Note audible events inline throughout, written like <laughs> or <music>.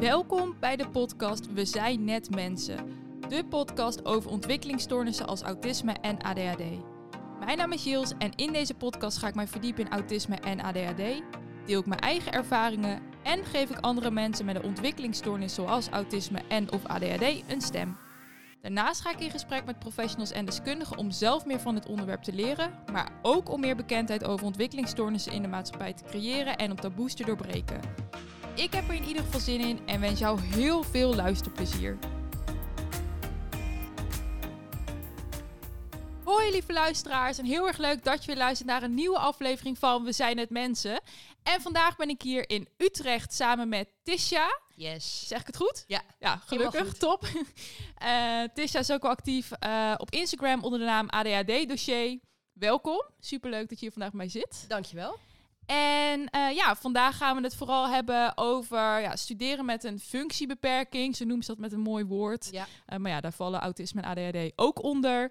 Welkom bij de podcast We zijn net mensen. De podcast over ontwikkelingsstoornissen als autisme en ADHD. Mijn naam is Jils en in deze podcast ga ik mij verdiepen in autisme en ADHD. Deel ik mijn eigen ervaringen en geef ik andere mensen met een ontwikkelingsstoornis zoals autisme en of ADHD een stem. Daarnaast ga ik in gesprek met professionals en deskundigen om zelf meer van het onderwerp te leren, maar ook om meer bekendheid over ontwikkelingsstoornissen in de maatschappij te creëren en om taboes te doorbreken. Ik heb er in ieder geval zin in en wens jou heel veel luisterplezier. Hoi lieve luisteraars en heel erg leuk dat je weer luistert naar een nieuwe aflevering van We zijn het mensen. En vandaag ben ik hier in Utrecht samen met Tisha. Yes. Zeg ik het goed? Ja. Ja, gelukkig. goed. Top. <laughs> Eh Tisha is ook al actief eh, op Instagram onder de naam ADHD Dossier. Welkom. Superleuk dat je hier vandaag bij mij zit. Dankjewel. En eh, ja, vandaag gaan we het vooral hebben over ja, studeren met een functiebeperking. Ze noemen ze dat met een mooi woord. Ja. Eh, maar ja, daar vallen autisme en ADHD ook onder.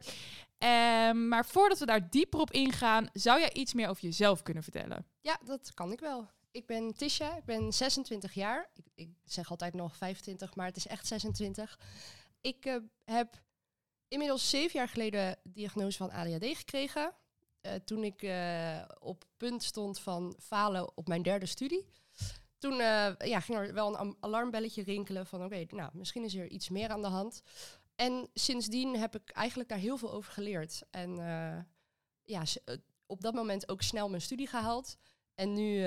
Ehm, maar voordat we daar dieper op ingaan, zou jij iets meer over jezelf kunnen vertellen? Ja, dat kan ik wel. Ik ben Tisha, ik ben 26 jaar. Ik, ik zeg altijd nog 25, maar het is echt 26. Ik eh, heb inmiddels zeven jaar geleden de diagnose van ADHD gekregen. Eh, toen ik eh, op punt stond van falen op mijn derde studie. Toen eh, ja, ging er wel een alarmbelletje rinkelen van oké, nou, misschien is er iets meer aan de hand. En sindsdien heb ik eigenlijk daar heel veel over geleerd. En ja, op dat moment ook snel mijn studie gehaald. En nu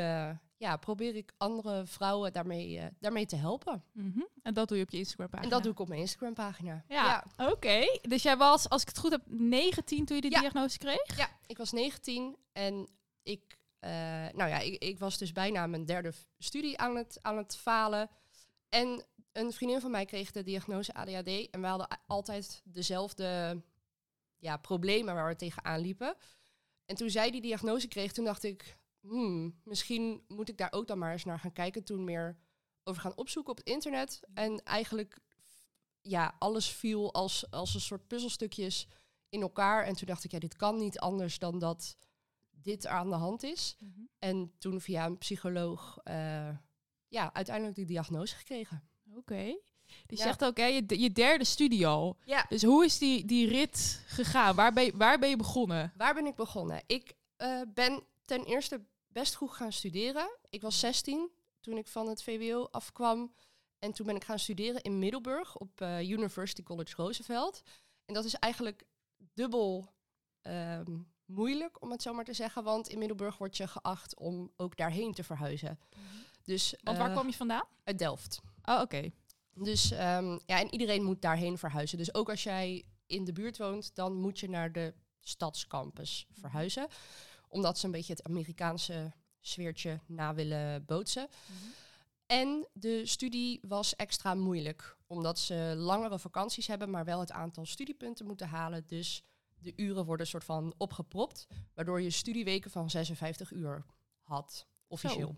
ja, probeer ik andere vrouwen daarmee, eh, daarmee te helpen. Mhm. En dat doe je op je Instagram pagina. En dat doe ik op mijn Instagram pagina. Ja, oké. Dus jij was, als ik het goed heb, 19 toen je de Ja. diagnose kreeg? Ja, ik was 19 en ik, eh, nou ja, ik, ik was dus bijna mijn derde studie aan het, aan het falen. En een vriendin van mij kreeg de diagnose ADHD en we hadden altijd dezelfde ja, problemen waar we tegenaan liepen. En toen zij die diagnose kreeg, toen dacht ik, hmm, misschien moet ik daar ook dan maar eens naar gaan kijken. Toen meer over gaan opzoeken op het internet. En eigenlijk, ja, alles viel als, als een soort puzzelstukjes in elkaar. En toen dacht ik, ja, dit kan niet anders dan dat dit er aan de hand is. Mhm. En toen via een psycholoog, eh, ja, uiteindelijk die diagnose gekregen. Oké. Dus je Ja. zegt ook, hè, je, je derde studie al. Ja. Dus hoe is die, die rit gegaan? Waar ben, je, waar ben je begonnen? Waar ben ik begonnen? Ik eh, ben ten eerste best goed gaan studeren. Ik was 16 toen ik van het VWO afkwam. En toen ben ik gaan studeren in Middelburg op eh, University College Roosevelt. En dat is eigenlijk dubbel ehm, moeilijk, om het zo maar te zeggen. Want in Middelburg word je geacht om ook daarheen te verhuizen. Dus, Want waar eh, kwam je vandaan? Uit Delft. Oh, oké. Dus ehm, ja, en iedereen moet daarheen verhuizen. Dus ook als jij in de buurt woont, dan moet je naar de stadscampus verhuizen. Omdat ze een beetje het Amerikaanse sfeertje na willen bootsen. En de studie was extra moeilijk, omdat ze langere vakanties hebben, maar wel het aantal studiepunten moeten halen. Dus de uren worden soort van opgepropt, waardoor je studieweken van 56 uur had, officieel.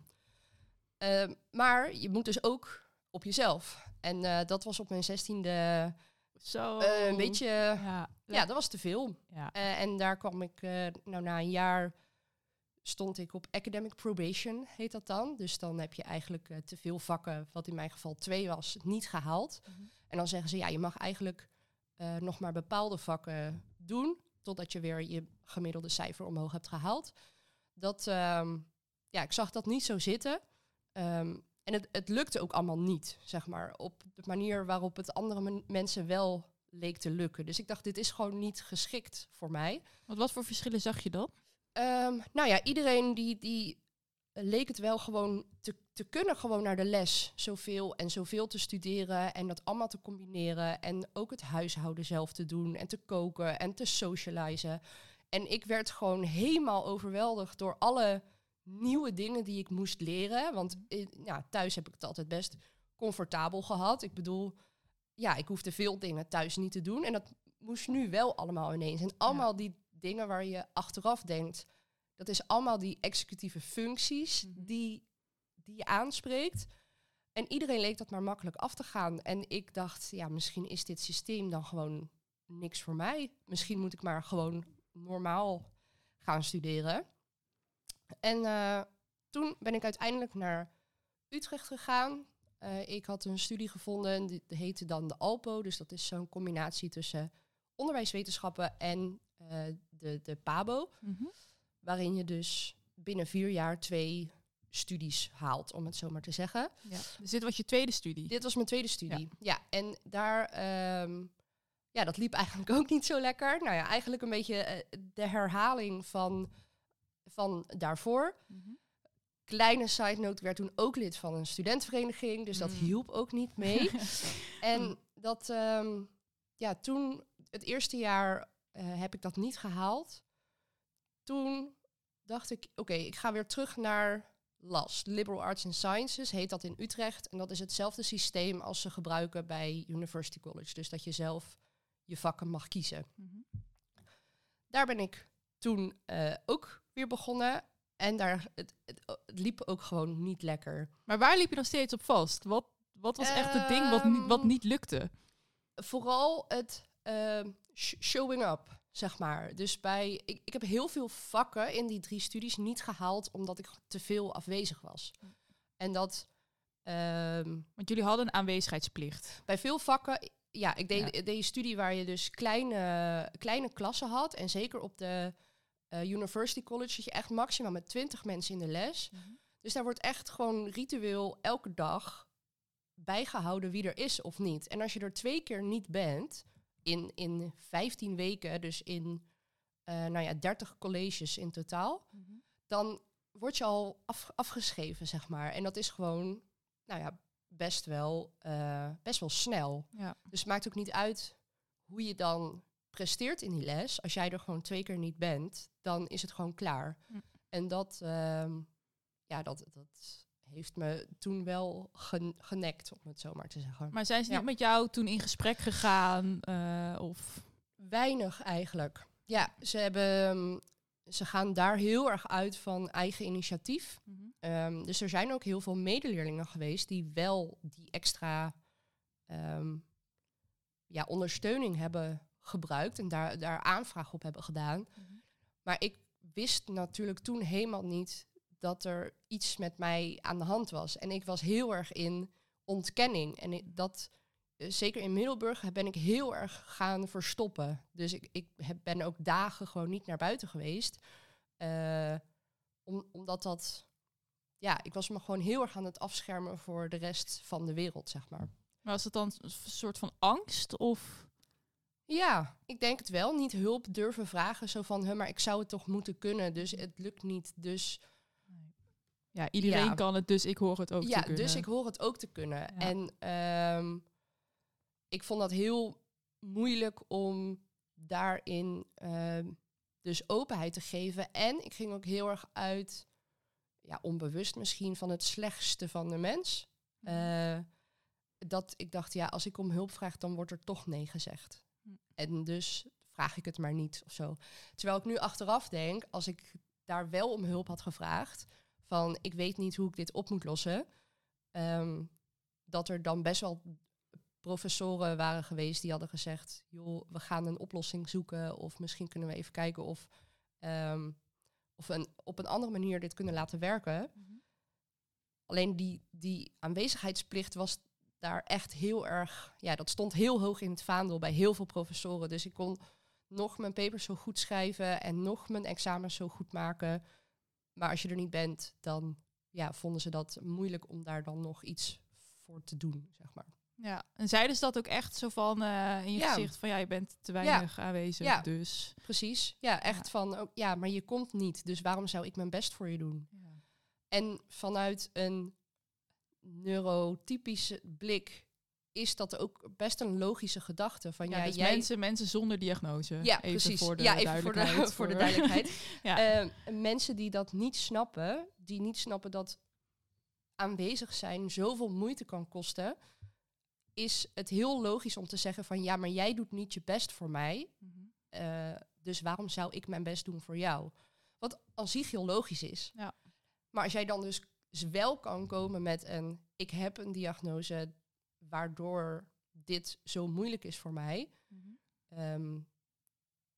Ehm, maar je moet dus ook op jezelf. En eh, dat was op mijn zestiende Zo. een beetje... Ja. Ja, dat was te veel. ja. Eh, en daar kwam ik, eh, nou na een jaar stond ik op academic probation, heet dat dan. Dus dan heb je eigenlijk eh, te veel vakken, wat in mijn geval twee was, niet gehaald. Mhm. En dan zeggen ze, ja, je mag eigenlijk nog maar bepaalde vakken doen, totdat je weer je gemiddelde cijfer omhoog hebt gehaald. Dat, ehm, ja, ik zag dat niet zo zitten. Ehm, en het, het lukte ook allemaal niet, zeg maar, op de manier waarop het andere men- mensen wel leek te lukken. Dus ik dacht, dit is gewoon niet geschikt voor mij. Want wat voor verschillen zag je dan? Ehm, nou ja, iedereen die, die leek het wel gewoon te, te kunnen gewoon naar de les. Zoveel en zoveel te studeren en dat allemaal te combineren. En ook het huishouden zelf te doen en te koken en te socializen. En ik werd gewoon helemaal overweldigd door alle nieuwe dingen die ik moest leren. Want eh, ja, thuis heb ik het altijd best comfortabel gehad. Ik bedoel, ja, ik hoefde veel dingen thuis niet te doen. En dat moest nu wel allemaal ineens. En allemaal die dingen waar je achteraf denkt, dat is allemaal die executieve functies Mhm. die, die je aanspreekt. En iedereen leek dat maar makkelijk af te gaan. En ik dacht, ja, misschien is dit systeem dan gewoon niks voor mij. Misschien moet ik maar gewoon normaal gaan studeren. En eh, toen ben ik uiteindelijk naar Utrecht gegaan. Eh, ik had een studie gevonden, die heette dan de ALPO. Dus dat is zo'n combinatie tussen onderwijswetenschappen en eh, de, de PABO. Mhm. Waarin je dus binnen vier jaar twee studies haalt, om het zo maar te zeggen. Ja. Dus dit was je tweede studie. Dit was mijn tweede studie. Ja, en daar, ehm, ja, dat liep eigenlijk <laughs> ook niet zo lekker. Nou ja, eigenlijk een beetje de herhaling van, van daarvoor. Mhm. Kleine side note, ik werd toen ook lid van een studentenvereniging, dus dat Mm. hielp ook niet mee. <laughs> en dat, ehm, ja, toen, het eerste jaar eh, heb ik dat niet gehaald. Toen dacht ik, oké, ik ga weer terug naar LAS, Liberal Arts and Sciences, heet dat in Utrecht. En dat is hetzelfde systeem als ze gebruiken bij University College. Dus dat je zelf je vakken mag kiezen. Mhm. Daar ben ik toen eh, ook weer begonnen. En daar, het, het, het liep ook gewoon niet lekker. Maar waar liep je nog steeds op vast? Wat, wat was echt het ding wat, niet, wat Ehm, niet lukte? Vooral het ehm, sh- showing up, zeg maar. Dus bij, ik, ik heb heel veel vakken in die drie studies niet gehaald omdat ik te veel afwezig was. En dat ehm, Want jullie hadden een aanwezigheidsplicht. bij veel vakken, ja, ik deed, Ja. deed een studie waar je dus kleine, kleine klassen had. En zeker op de eh, University College zit je echt maximaal met 20 mensen in de les. Dus daar wordt echt gewoon ritueel elke dag bijgehouden wie er is of niet. En als je er twee keer niet bent, in, in 15 weken, dus in eh, nou ja, 30 colleges in totaal, dan word je al af, afgeschreven, zeg maar. En dat is gewoon, nou ja, best wel, eh, best wel snel. Ja. Dus het maakt ook niet uit hoe je dan presteert in die les. Als jij er gewoon twee keer niet bent, dan is het gewoon klaar. Hm. En dat, ehm, ja, dat, dat heeft me toen wel gen- genekt, om het zo maar te zeggen. Maar zijn ze Ja. niet met jou toen in gesprek gegaan? eh, of... Weinig eigenlijk. Ja, ze, hebben, ehm, ze gaan daar heel erg uit van eigen initiatief. Ehm, dus er zijn ook heel veel medeleerlingen geweest die wel die extra ja, ondersteuning hebben gebruikt en daar, daar aanvraag op hebben gedaan. Maar ik wist natuurlijk toen helemaal niet dat er iets met mij aan de hand was. En ik was heel erg in ontkenning. En ik- dat, eh, zeker in Middelburg, ben ik heel erg gaan verstoppen. Dus ik, ik heb, ben ook dagen gewoon niet naar buiten geweest. Eh, om, omdat dat, ja, ik was me gewoon heel erg aan het afschermen voor de rest van de wereld, zeg maar. Maar was het dan een soort van angst? Of... Ja, ik denk het wel. Niet hulp durven vragen. Zo van, "Huh, maar ik zou het toch moeten kunnen. Dus het lukt niet. Dus Ja, iedereen Ja. kan het, dus ik hoor het ook ja, te kunnen. dus ik hoor het ook te kunnen. Ja. En ehm, ik vond dat heel moeilijk om daarin ehm, dus openheid te geven. En ik ging ook heel erg uit, ja, onbewust misschien, van het slechtste van de mens. Mhm. Eh, dat ik dacht, ja, als ik om hulp vraag, dan wordt er toch nee gezegd. En dus vraag ik het maar niet of zo. Terwijl ik nu achteraf denk, als ik daar wel om hulp had gevraagd, van ik weet niet hoe ik dit op moet lossen, ehm, dat er dan best wel professoren waren geweest die hadden gezegd, joh, we gaan een oplossing zoeken of misschien kunnen we even kijken of, ehm, of we een, op een andere manier dit kunnen laten werken. Mhm. Alleen die, die aanwezigheidsplicht was daar echt heel erg, ja, dat stond heel hoog in het vaandel bij heel veel professoren. Dus ik kon nog mijn papers zo goed schrijven en nog mijn examens zo goed maken. Maar als je er niet bent, dan ja, vonden ze dat moeilijk om daar dan nog iets voor te doen, zeg maar. Ja, en zeiden ze dat ook echt zo van eh, in je Ja. gezicht van ja, je bent te weinig aanwezig, Ja. dus... Precies. Ja, echt Ja. van, ook, ja, maar je komt niet, dus waarom zou ik mijn best voor je doen? En vanuit een neurotypische blik is dat ook best een logische gedachte. Van Ja, ja, dus jij... mensen, mensen zonder diagnose. Ja, even precies. Voor de ja, even voor de, duidelijkheid. <laughs> voor de duidelijkheid. <laughs> Ja. Ehm, mensen die dat niet snappen, die niet snappen dat aanwezig zijn zoveel moeite kan kosten, is het heel logisch om te zeggen van ja, maar jij doet niet je best voor mij, Mhm. eh, dus waarom zou ik mijn best doen voor jou? Wat aan zich heel logisch is. Ja. Maar als jij dan dus wel kan komen met een ik heb een diagnose waardoor dit zo moeilijk is voor mij, Mhm. ehm,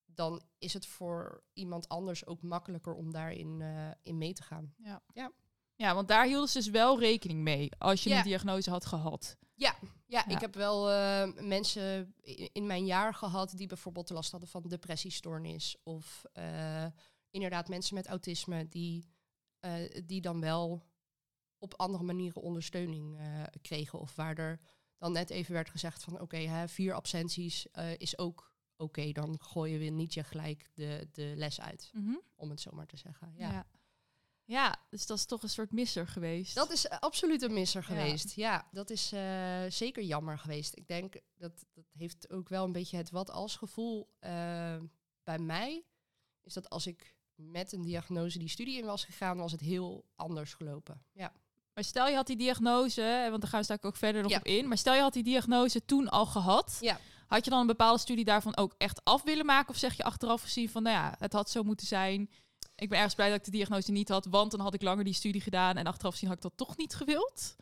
dan is het voor iemand anders ook makkelijker om daarin eh, in mee te gaan. Ja. Ja. Ja, want daar hielden ze dus wel rekening mee als je Ja. een diagnose had gehad. Ja, Ja. ik heb wel eh, mensen in mijn jaar gehad die bijvoorbeeld last hadden van depressiestoornis. Of eh, inderdaad mensen met autisme die, die dan wel op andere manieren ondersteuning eh, kregen. Of waar er dan net even werd gezegd van oké, hè, vier absenties eh, is ook oké. dan gooien we niet je gelijk de, de les uit, om het zo maar te zeggen. Ja. Ja. ja. dus dat is toch een soort misser geweest. Dat is eh, absoluut een misser geweest. Ja, dat is zeker jammer geweest. Ik denk dat dat heeft ook wel een beetje het wat als gevoel bij mij. Is dat als ik met een diagnose die studie in was gegaan, was het heel anders gelopen. Ja, Maar stel je had die diagnose, want daar gaan we straks ook verder nog Ja. op in. Maar stel je had die diagnose toen al gehad. Ja. Had je dan een bepaalde studie daarvan ook echt af willen maken? Of zeg je achteraf gezien van, nou ja, het had zo moeten zijn. Ik ben ergens blij dat ik de diagnose niet had, want dan had ik langer die studie gedaan. En achteraf gezien had ik dat toch niet gewild.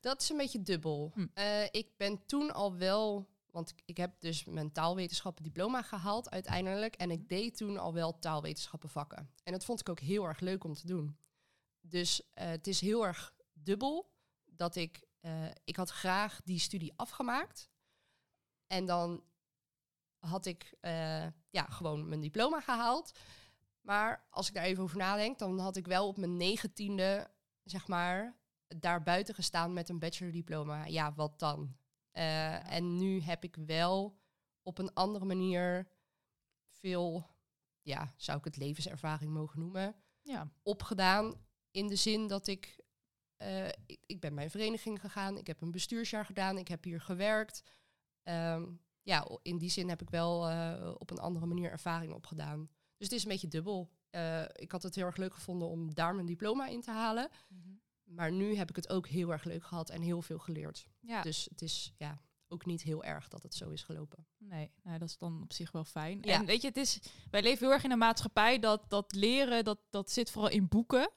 dat is een beetje dubbel. Hm. Eh, ik ben toen al wel, want ik- ik heb dus mijn taalwetenschappen diploma gehaald uiteindelijk. En ik deed toen al wel taalwetenschappen vakken. En dat vond ik ook heel erg leuk om te doen. Dus eh, het is heel erg dubbel dat ik, eh, ik had graag die studie afgemaakt. En dan had ik eh, ja, gewoon mijn diploma gehaald. Maar als ik daar even over nadenk, dan had ik wel op mijn negentiende, zeg maar, daar buiten gestaan met een bachelordiploma. Ja, wat dan? Eh, En nu heb ik wel op een andere manier veel, ja, zou ik het levenservaring mogen noemen, Ja. opgedaan. In de zin dat ik, eh, ik, ik ben bij een vereniging gegaan, ik heb een bestuursjaar gedaan, ik heb hier gewerkt. Ehm, ja, in die zin heb ik wel eh, op een andere manier ervaring opgedaan. Dus het is een beetje dubbel. Eh, ik had het heel erg leuk gevonden om daar mijn diploma in te halen. Maar nu heb ik het ook heel erg leuk gehad en heel veel geleerd. Ja. Dus het is ja, ook niet heel erg dat het zo is gelopen. Nee, nou, dat is dan op zich wel fijn. Ja. En weet je, het is, wij leven heel erg in een maatschappij dat, dat leren, dat, dat zit vooral in boeken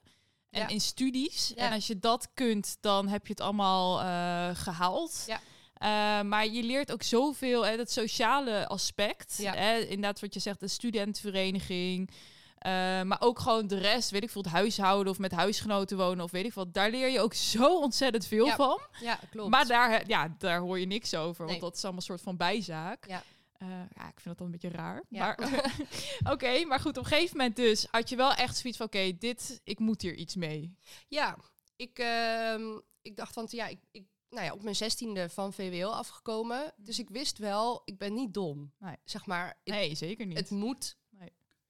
en Ja. in studies. Ja. En als je dat kunt, dan heb je het allemaal eh, gehaald. Ja. Eh, maar je leert ook zoveel, hè, dat sociale aspect. Hè, inderdaad, wat je zegt, de studentenvereniging. eh, maar ook gewoon de rest, weet ik veel, het huishouden of met huisgenoten wonen of weet ik wat. Daar leer je ook zo ontzettend veel van. Ja, klopt. Maar daar, ja, daar hoor je niks over, want Nee. dat is allemaal een soort van bijzaak. Ja. Eh, ja, ik vind dat dan een beetje raar. Ja. Maar <laughs> <laughs> oké, maar goed, op een gegeven moment dus had je wel echt zoiets van, oké, dit, ik moet hier iets mee. Ja, ik, ehm, ik dacht van, ja, ik, ik, nou ja, op mijn zestiende van VWO afgekomen. Dus ik wist wel, ik ben niet dom. Nee. Zeg maar, het, Nee, zeker niet. het moet.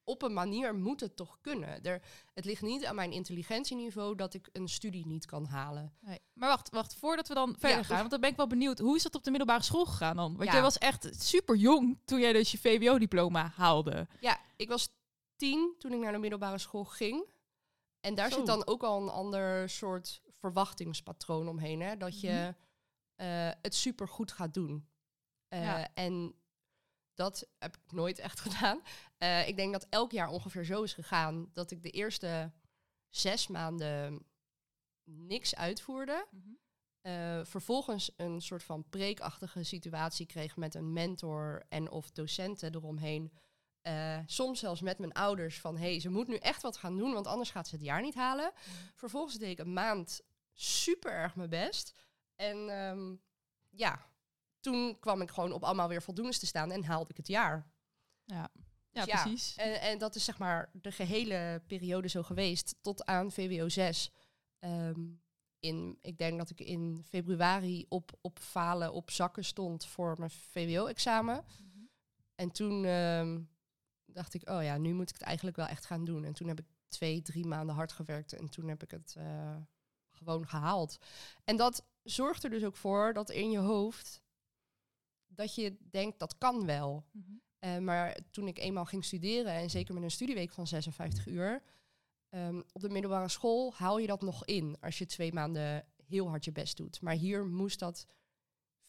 Op een manier moet het toch kunnen. Er, het ligt niet aan mijn intelligentieniveau dat ik een studie niet kan halen. Nee. Maar wacht, wacht, voordat we dan verder Ja. gaan, want dan ben ik wel benieuwd, hoe is dat op de middelbare school gegaan dan? Want Ja. jij was echt super jong toen jij dus je VWO-diploma haalde. Ja, ik was tien toen ik naar de middelbare school ging. En daar Zo. zit dan ook al een ander soort verwachtingspatroon omheen. Hè? Dat je Mhm. eh, het super goed gaat doen. Eh, Ja. En dat heb ik nooit echt <laughs> gedaan. Eh, ik denk dat elk jaar ongeveer zo is gegaan. Dat ik de eerste zes maanden niks uitvoerde. Eh, vervolgens een soort van preekachtige situatie kreeg met een mentor en of docenten eromheen. Eh, soms zelfs met mijn ouders van, hé, hey, ze moet nu echt wat gaan doen, want anders gaat ze het jaar niet halen. Vervolgens deed ik een maand super erg mijn best. En ehm, ja, toen kwam ik gewoon op allemaal weer voldoendes te staan en haalde ik het jaar. Ja, ja, Ja. precies. En, en dat is zeg maar de gehele periode zo geweest tot aan VWO 6. Ehm, in, ik denk dat ik in februari op, op falen op zakken stond voor mijn VWO-examen. En toen ehm, dacht ik, oh ja, nu moet ik het eigenlijk wel echt gaan doen. En toen heb ik twee, drie maanden hard gewerkt en toen heb ik het eh, gewoon gehaald. En dat zorgt er dus ook voor dat in je hoofd dat je denkt, dat kan wel. Mhm. Eh, maar toen ik eenmaal ging studeren, en zeker met een studieweek van 56 uur, ehm, op de middelbare school haal je dat nog in als je twee maanden heel hard je best doet. Maar hier moest dat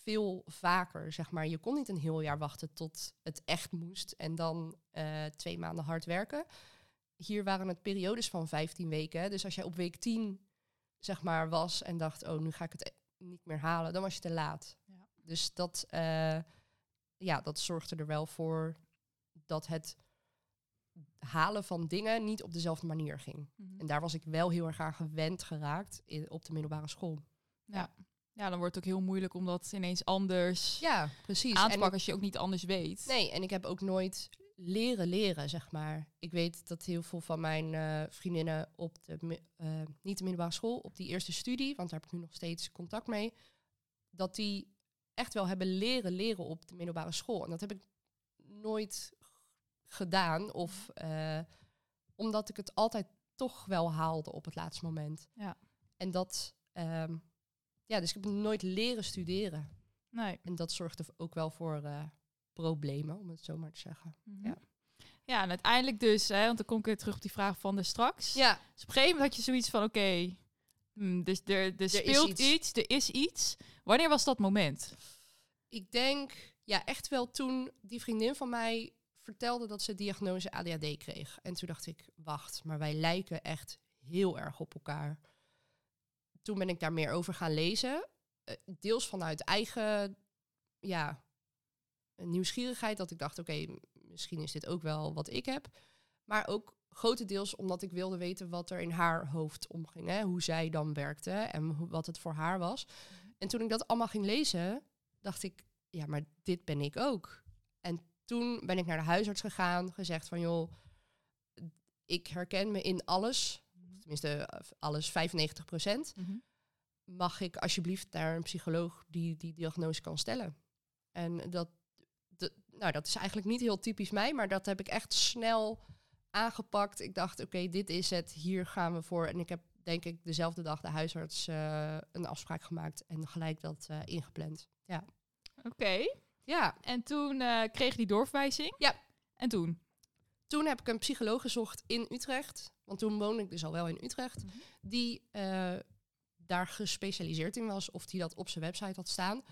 veel vaker, zeg maar. Je kon niet een heel jaar wachten tot het echt moest en dan eh, twee maanden hard werken. Hier waren het periodes van 15 weken. Dus als jij op week 10 zeg maar was en dacht, oh, nu ga ik het e- niet meer halen, dan was je te laat. Dus dat, eh, ja, dat zorgde er wel voor dat het halen van dingen niet op dezelfde manier ging. Mhm. En daar was ik wel heel erg aan gewend geraakt in, op de middelbare school. Ja. ja, dan wordt het ook heel moeilijk om dat ineens anders Ja, precies. aan te En pakken als je ook niet anders weet. Nee, en ik heb ook nooit leren leren, zeg maar. Ik weet dat heel veel van mijn eh, vriendinnen op de, eh, niet de middelbare school, op die eerste studie, want daar heb ik nu nog steeds contact mee, dat die echt wel hebben leren leren op de middelbare school. En dat heb ik nooit gedaan, of eh, omdat ik het altijd toch wel haalde op het laatste moment. Ja. En dat, ehm, ja, dus ik heb nooit leren studeren. Nee. En dat zorgde ook wel voor eh, problemen, om het zo maar te zeggen. Mhm. Ja. Ja, en uiteindelijk dus, hè, want dan kom ik weer terug op die vraag van de straks. Ja, Dus op een gegeven moment had je zoiets van, oké, hmm, dus er, er, is speelt iets. iets. er is iets. Wanneer was dat moment? ik denk, ja, echt wel toen die vriendin van mij vertelde dat ze diagnose ADHD kreeg. En toen dacht ik, wacht, maar wij lijken echt heel erg op elkaar. Toen ben ik daar meer over gaan lezen. Eh, deels vanuit eigen, ja, nieuwsgierigheid. Dat ik dacht, oké, misschien is dit ook wel wat ik heb. Maar ook grotendeels omdat ik wilde weten wat er in haar hoofd omging. Hè? Hoe zij dan werkte en wat het voor haar was. En toen ik dat allemaal ging lezen, dacht ik, ja, maar dit ben ik ook. En toen ben ik naar de huisarts gegaan, gezegd van, joh, ik herken me in alles. Tenminste, eh, alles 95 procent. Mag ik alsjeblieft naar een psycholoog die die diagnose kan stellen? En dat, nou, dat is eigenlijk niet heel typisch mij, maar dat heb ik echt snel aangepakt. Ik dacht, oké, dit is het, hier gaan we voor. En ik heb denk ik dezelfde dag de huisarts eh, een afspraak gemaakt en gelijk dat eh, ingepland. Ja. Oké. ja, En toen eh, kreeg die doorverwijzing? Ja. En toen? toen heb ik een psycholoog gezocht in Utrecht. Want toen woonde ik dus al wel in Utrecht. Mhm. Die daar gespecialiseerd in was. Of die dat op zijn website had staan.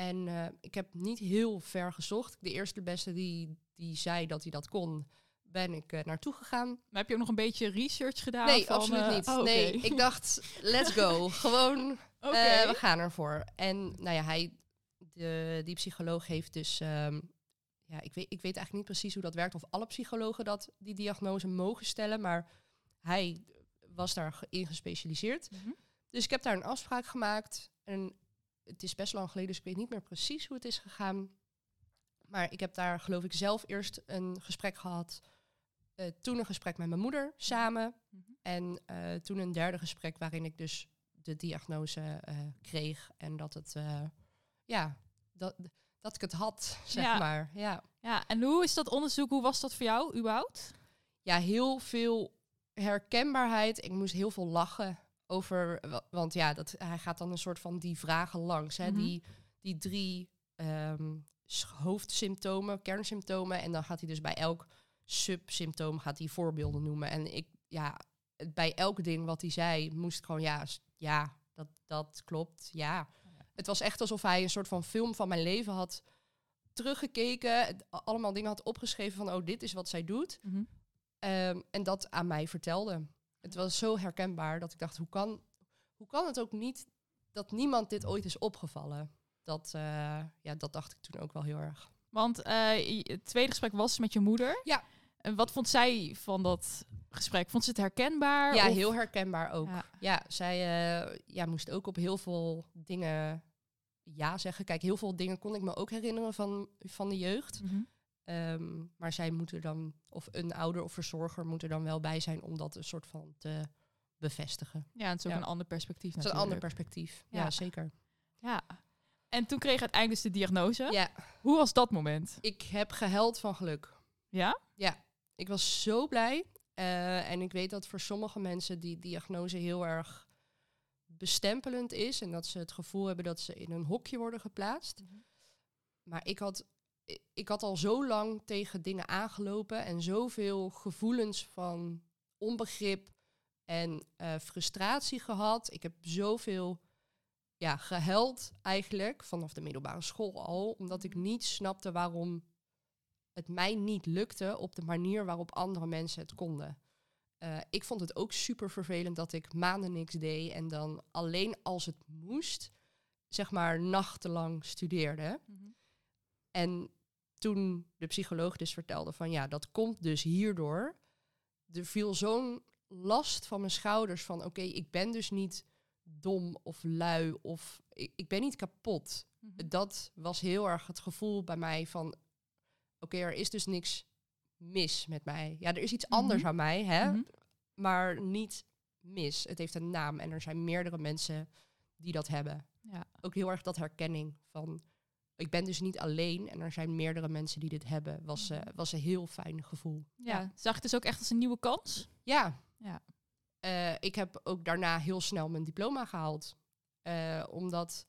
En eh, ik heb niet heel ver gezocht. De eerste beste die, die zei dat hij dat kon, ben ik eh, naartoe gegaan. Maar heb je ook nog een beetje research gedaan? nee, van, absoluut eh, niet. oh. Nee, ik dacht, let's go. <laughs> Gewoon, eh, we gaan ervoor. En nou ja, hij, de, die psycholoog heeft dus... ehm, ja, ik weet, ik weet eigenlijk niet precies hoe dat werkt. Of alle psychologen dat die diagnose mogen stellen. Maar hij was daarin gespecialiseerd. Mhm. Dus ik heb daar een afspraak gemaakt. En het is best lang geleden, dus ik weet niet meer precies hoe het is gegaan. Maar ik heb daar, geloof ik, zelf eerst een gesprek gehad. Eh, toen een gesprek met mijn moeder samen. Mhm. En eh, toen een derde gesprek waarin ik dus de diagnose eh, kreeg. En dat het, ja, dat, dat ik het had, zeg Ja. maar. Ja. Ja, en hoe is dat onderzoek, hoe was dat voor jou überhaupt? ja, heel veel herkenbaarheid. Ik moest heel veel lachen over, wa- want ja, dat, hij gaat dan een soort van die vragen langs. Hè? Mhm. Die, die drie ehm, hoofdsymptomen, kernsymptomen. En dan gaat hij dus bij elk subsymptoom gaat hij voorbeelden noemen. En ik, ja, bij elk ding wat hij zei, moest ik gewoon, ja, ja, dat, dat klopt, ja. Het was echt alsof hij een soort van film van mijn leven had teruggekeken. allemaal dingen had opgeschreven van, oh, dit is wat zij doet. Ehm, en dat aan mij vertelde. Het was zo herkenbaar dat ik dacht, hoe kan, hoe kan het ook niet dat niemand dit ooit is opgevallen? Dat, eh, ja, dat dacht ik toen ook wel heel erg. Want je- het tweede gesprek was met je moeder. Ja. En wat vond zij van dat gesprek? Vond ze het herkenbaar? Ja, of- heel herkenbaar ook. Ja. Ja, zij eh, ja, moest ook op heel veel dingen ja zeggen. Kijk, heel veel dingen kon ik me ook herinneren van, van de jeugd. Mhm. Ehm, maar zij moeten dan, of een ouder of verzorger moet er dan wel bij zijn om dat een soort van te bevestigen. Ja, het is ook Ja. een ander perspectief Dat is een ander perspectief. Ja. Ja, zeker. Ja. En toen kreeg uiteindelijk dus de diagnose. Ja, Hoe was dat moment? ik heb gehuild van geluk. Ja? Ik was zo blij. Eh, en ik weet dat voor sommige mensen die diagnose heel erg bestempelend is. En dat ze het gevoel hebben dat ze in een hokje worden geplaatst. Mhm. Maar ik had, ik had al zo lang tegen dingen aangelopen. En zoveel gevoelens van onbegrip en eh, frustratie gehad. Ik heb zoveel ja, gehuild eigenlijk vanaf de middelbare school al. Omdat ik niet snapte waarom het mij niet lukte op de manier waarop andere mensen het konden. Eh, ik vond het ook super vervelend dat ik maanden niks deed en dan alleen als het moest, zeg maar nachtenlang studeerde. Mhm. En toen de psycholoog dus vertelde van ja, dat komt dus hierdoor. Er viel zo'n last van mijn schouders van oké, ik ben dus niet dom of lui of ik, ik ben niet kapot. Mhm. Dat was heel erg het gevoel bij mij van oké, er is dus niks mis met mij. Ja, er is iets anders Mhm. aan mij, hè? Mhm. maar niet mis. Het heeft een naam en er zijn meerdere mensen die dat hebben. Ja. Ook heel erg dat herkenning van ik ben dus niet alleen en er zijn meerdere mensen die dit hebben. Was, eh, was een heel fijn gevoel. ja, zag het dus ook echt als een nieuwe kans? Ja. Ja. Eh, ik heb ook daarna heel snel mijn diploma gehaald. Eh, omdat,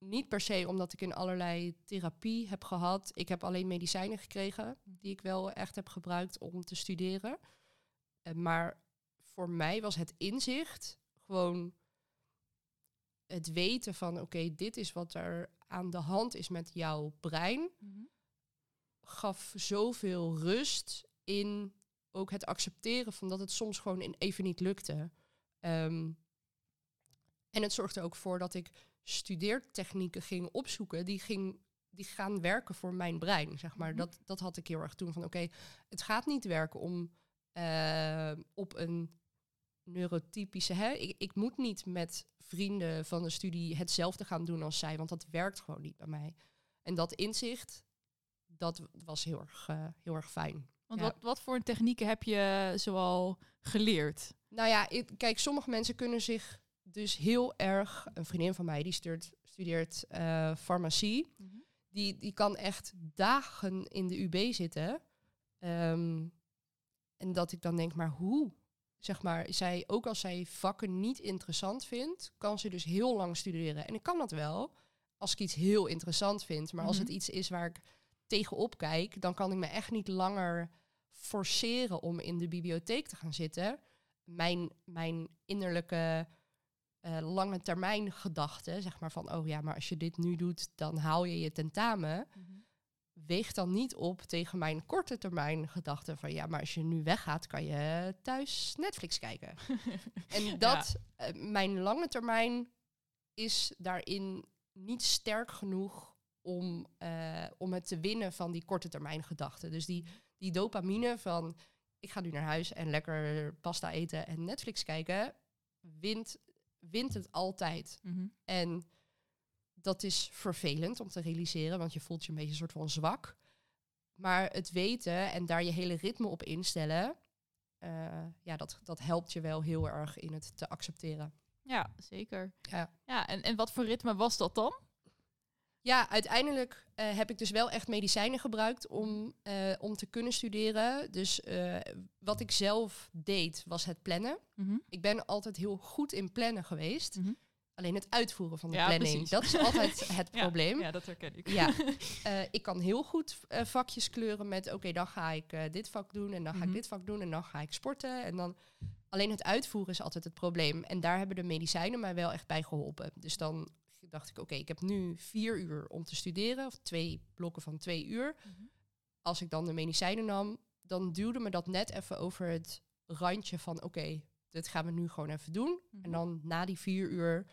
niet per se omdat ik in allerlei therapie heb gehad. Ik heb alleen medicijnen gekregen die ik wel echt heb gebruikt om te studeren. Eh, maar voor mij was het inzicht gewoon het weten van oké, dit is wat er aan de hand is met jouw brein gaf zoveel rust in ook het accepteren van dat het soms gewoon even niet lukte. Ehm, en het zorgde ook voor dat ik studeertechnieken ging opzoeken die, ging, die gaan werken voor mijn brein. Zeg maar. Mhm. dat, dat had ik heel erg toen van oké, het gaat niet werken om eh, op een neurotypische. Hè? Ik, ik moet niet met vrienden van de studie hetzelfde gaan doen als zij, want dat werkt gewoon niet bij mij. En dat inzicht, dat was heel erg, eh, heel erg fijn. Want Ja. wat, wat voor technieken heb je zoal geleerd? Nou ja, ik, kijk, sommige mensen kunnen zich dus heel erg. Een vriendin van mij die studeert, studeert eh, farmacie. Die, die kan echt dagen in de UB zitten. Ehm, en dat ik dan denk, maar hoe? Zeg maar, zij, ook als zij vakken niet interessant vindt, kan ze dus heel lang studeren. En ik kan dat wel, als ik iets heel interessant vind. Maar als Mhm. het iets is waar ik tegenop kijk, dan kan ik me echt niet langer forceren om in de bibliotheek te gaan zitten. Mijn, mijn innerlijke eh, lange termijn gedachte, zeg maar van, oh ja, maar als je dit nu doet, dan haal je je tentamen weegt dan niet op tegen mijn korte termijn gedachte van ja, maar als je nu weggaat, kan je thuis Netflix kijken. <laughs> en dat, eh, mijn lange termijn is daarin niet sterk genoeg om, eh, om het te winnen van die korte termijn gedachte. Dus die, die dopamine van ik ga nu naar huis en lekker pasta eten en Netflix kijken, wint, wint het altijd. Mhm. En dat is vervelend om te realiseren, want je voelt je een beetje een soort van zwak. Maar het weten en daar je hele ritme op instellen, eh, ja, dat, dat helpt je wel heel erg in het te accepteren. Ja, zeker. Ja. ja en, en wat voor ritme was dat dan? Ja, uiteindelijk eh, heb ik dus wel echt medicijnen gebruikt om, eh, om te kunnen studeren. Dus eh, wat ik zelf deed, was het plannen. Mhm. Ik ben altijd heel goed in plannen geweest. Mhm. Alleen het uitvoeren van de Ja, planning, precies. dat is altijd <laughs> het Ja, probleem. Ja, dat herken ik. Ja, <laughs> ik kan heel goed vakjes kleuren met oké, dan ga ik dit vak doen en dan ga Mhm. ik dit vak doen en dan ga ik sporten. En dan alleen het uitvoeren is altijd het probleem. En daar hebben de medicijnen mij wel echt bij geholpen. Dus dan dacht ik, oké, ik heb nu vier uur om te studeren, of twee blokken van twee uur. Mhm. Als ik dan de medicijnen nam, dan duwde me dat net even over het randje van oké, dit gaan we nu gewoon even doen. Mhm. En dan na die vier uur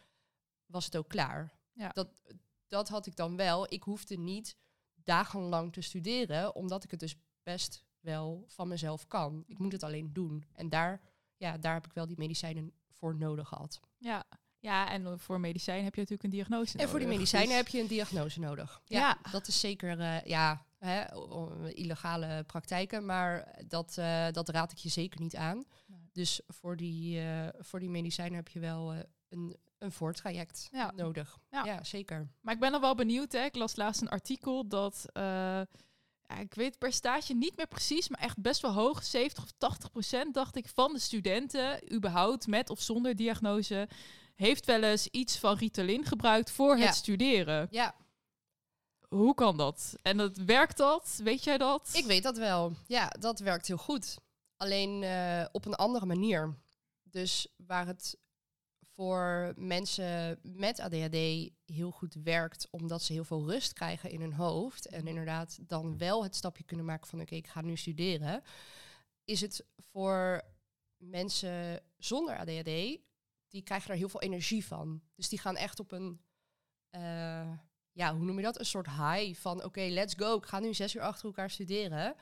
was het ook klaar. Ja. Dat, dat had ik dan wel. Ik hoefde niet dagenlang te studeren, omdat ik het dus best wel van mezelf kan. Ik moet het alleen doen. En daar, ja, daar heb ik wel die medicijnen voor nodig gehad. Ja. Ja, en voor medicijn heb je natuurlijk een diagnose En voor die nodig, medicijnen dus- heb je een diagnose nodig. Ja, Ja. dat is zeker, eh, ja, hè, illegale praktijken, maar dat, eh, dat raad ik je zeker niet aan. Nee. Dus voor die, eh, voor die medicijnen heb je wel eh, een, een voortraject Ja. nodig. Ja. Ja. zeker. Maar ik ben nog wel benieuwd. Hè. Ik las laatst een artikel dat... eh, ja, ik weet het percentage niet meer precies, maar echt best wel hoog. 70 of 80 procent, dacht ik, van de studenten... überhaupt met of zonder diagnose... heeft wel eens iets van Ritalin gebruikt voor Ja. het studeren. Ja, Hoe kan dat? En dat, werkt dat? Weet jij dat? ik weet dat wel. Ja, dat werkt heel goed. Alleen eh, op een andere manier. Dus waar het voor mensen met ADHD heel goed werkt, omdat ze heel veel rust krijgen in hun hoofd en inderdaad dan wel het stapje kunnen maken van oké, ik ga nu studeren, is het voor mensen zonder ADHD, die krijgen er heel veel energie van. Dus die gaan echt op een, eh, ja, hoe noem je dat? Een soort high van, oké, let's go. Ik ga nu zes uur achter elkaar studeren.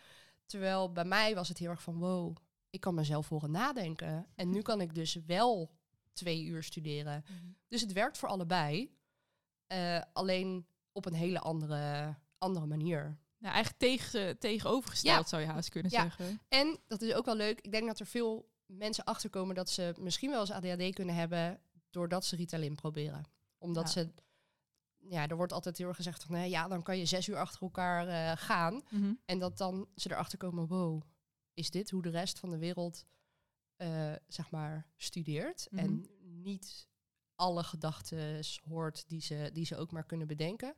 Terwijl bij mij was het heel erg van, wow, ik kan mezelf horen nadenken. En nu kan ik dus wel twee uur studeren. Dus het werkt voor allebei. Eh, alleen op een hele andere, andere manier. Nou, eigenlijk tegen, tegenovergesteld Ja. zou je haast kunnen Ja. zeggen. En dat is ook wel leuk. Ik denk dat er veel mensen achterkomen dat ze misschien wel eens ADHD kunnen hebben doordat ze Ritalin proberen. Omdat Ja. ze, ja, er wordt altijd heel erg gezegd van, nee, ja, dan kan je zes uur achter elkaar eh, gaan. Mhm. En dat dan ze erachter komen, wow, is dit hoe de rest van de wereld, eh, zeg maar, studeert? Mhm. En niet alle gedachten hoort die ze, die ze ook maar kunnen bedenken.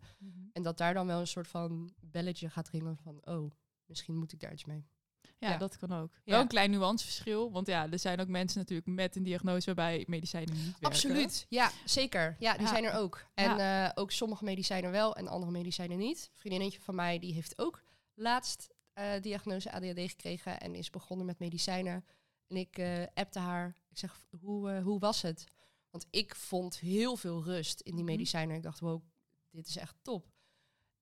En dat daar dan wel een soort van belletje gaat ringen van, oh, misschien moet ik daar iets mee. Ja, Ja. dat kan ook. Ja. Wel een klein nuanceverschil. Want ja, er zijn ook mensen natuurlijk met een diagnose waarbij medicijnen niet werken. Absoluut, ja, zeker. Ja, die Ja. zijn er ook. En eh, ook sommige medicijnen wel en andere medicijnen niet. Een vriendinnetje van mij die heeft ook laatst eh, diagnose ADHD gekregen en is begonnen met medicijnen. En ik eh appte haar. Ik zeg, hoe, eh, hoe was het? Want ik vond heel veel rust in die Mhm. medicijnen. Ik dacht, wow, dit is echt top.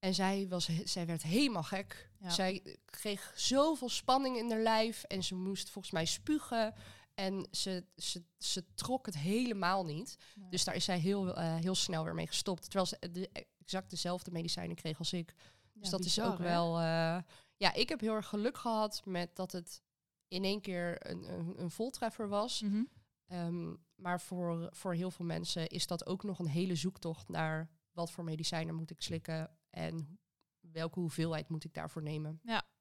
En zij, was, zij werd helemaal gek. Ja. Zij kreeg zoveel spanning in haar lijf. En ze moest volgens mij spugen. En ze, ze, ze trok het helemaal niet. Nee. Dus daar is zij heel, eh, heel snel weer mee gestopt. Terwijl ze de, exact dezelfde medicijnen kreeg als ik. Dus dat bizar, is ook hè? wel... eh, ja, ik heb heel erg geluk gehad met dat het in één keer een, een, een voltreffer was. Mhm. Ehm, maar voor, voor heel veel mensen is dat ook nog een hele zoektocht naar wat voor medicijnen moet ik slikken en welke hoeveelheid moet ik daarvoor nemen.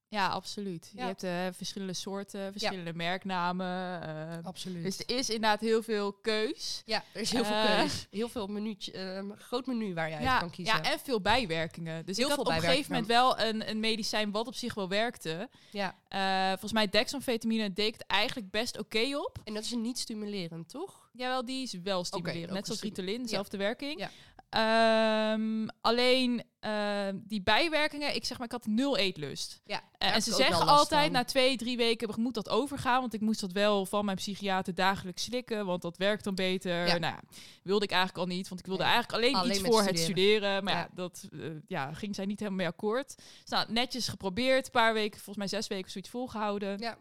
Ja, absoluut. Je Ja. hebt eh, verschillende soorten, verschillende merknamen. eh, Absoluut. dus er is inderdaad heel veel keus. ja, er is heel veel Eh, keus. Heel veel minuutje, ehm, groot menu waar je uit Ja, kan kiezen. ja, en veel bijwerkingen. Dus Heel ik had veel op een gegeven moment wel een, een medicijn wat op zich wel werkte. ja. Volgens mij dexamfetamine deed het eigenlijk best oké op. En dat is niet stimulerend, toch? Jawel, die is wel stimulerend. Net zoals Ritalin, dezelfde werking. Ja. Ehm, alleen ehm, die bijwerkingen, ik zeg maar, ik had nul eetlust. Ja. Eh, en ze zeggen altijd na twee, drie weken moet dat overgaan. Want ik moest dat wel van mijn psychiater dagelijks slikken. Want dat werkt dan beter. Ja. Nou wilde ik eigenlijk al niet. Want ik wilde eigenlijk alleen, Alleen iets voor het studeren. studeren. Maar ja, Ja. dat eh, ja, ging zij niet helemaal mee akkoord. Dus nou, netjes geprobeerd. Een paar weken, volgens mij zes weken, zoiets volgehouden. Ja,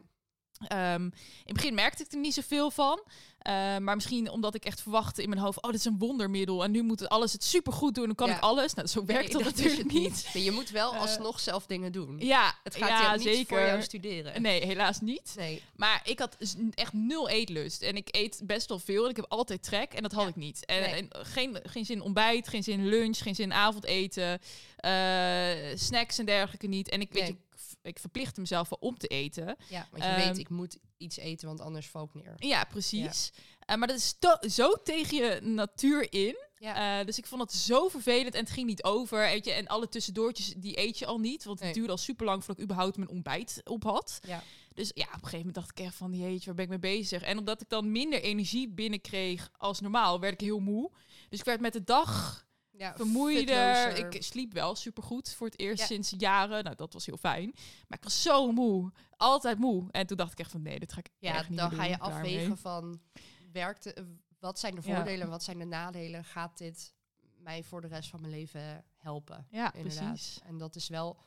Ehm, in het begin merkte ik er niet zoveel van. Eh, maar misschien omdat ik echt verwachtte in mijn hoofd... oh, dit is een wondermiddel en nu moet het alles het supergoed doen... dan kan Ja. ik alles. Nou, zo werkt Nee, dat, natuurlijk niet. Nee, je moet wel Eh, alsnog zelf dingen doen. Ja, Het gaat ja, niet zeker. voor jou studeren. Nee, helaas niet. Nee. Maar ik had echt nul eetlust. En ik eet best wel veel. En ik heb altijd trek. En dat had Ja. ik niet. En, Nee. en geen, geen zin ontbijt, geen zin lunch, geen zin avondeten. eh, snacks en dergelijke niet. En ik weet, je, ik, verplicht mezelf wel om te eten. Ja, want je Ehm, weet, ik moet iets eten, want anders val ik neer. Ja, precies. Eh, maar dat is zo tegen je natuur in. Ja. Eh, dus ik vond het zo vervelend en het ging niet over. Weet je, en alle tussendoortjes, die eet je al niet. Want het Nee. duurde al super lang voordat ik überhaupt mijn ontbijt op had. Ja. Dus ja, op een gegeven moment dacht ik echt van, jeetje, waar ben ik mee bezig? En omdat ik dan minder energie binnenkreeg als normaal, werd ik heel moe. Dus ik werd met de dag ja vermoeider. Ik sliep wel supergoed voor het eerst Ja. sinds jaren. Nou, dat was heel fijn. Maar ik was zo moe. Altijd moe. En toen dacht ik echt van, nee, dit ga ik Ja, echt niet dan ga je mee. afwegen van, werkt, de- wat zijn de Ja. voordelen, wat zijn de nadelen? Gaat dit mij voor de rest van mijn leven helpen? Ja, Inderdaad. precies. En dat is wel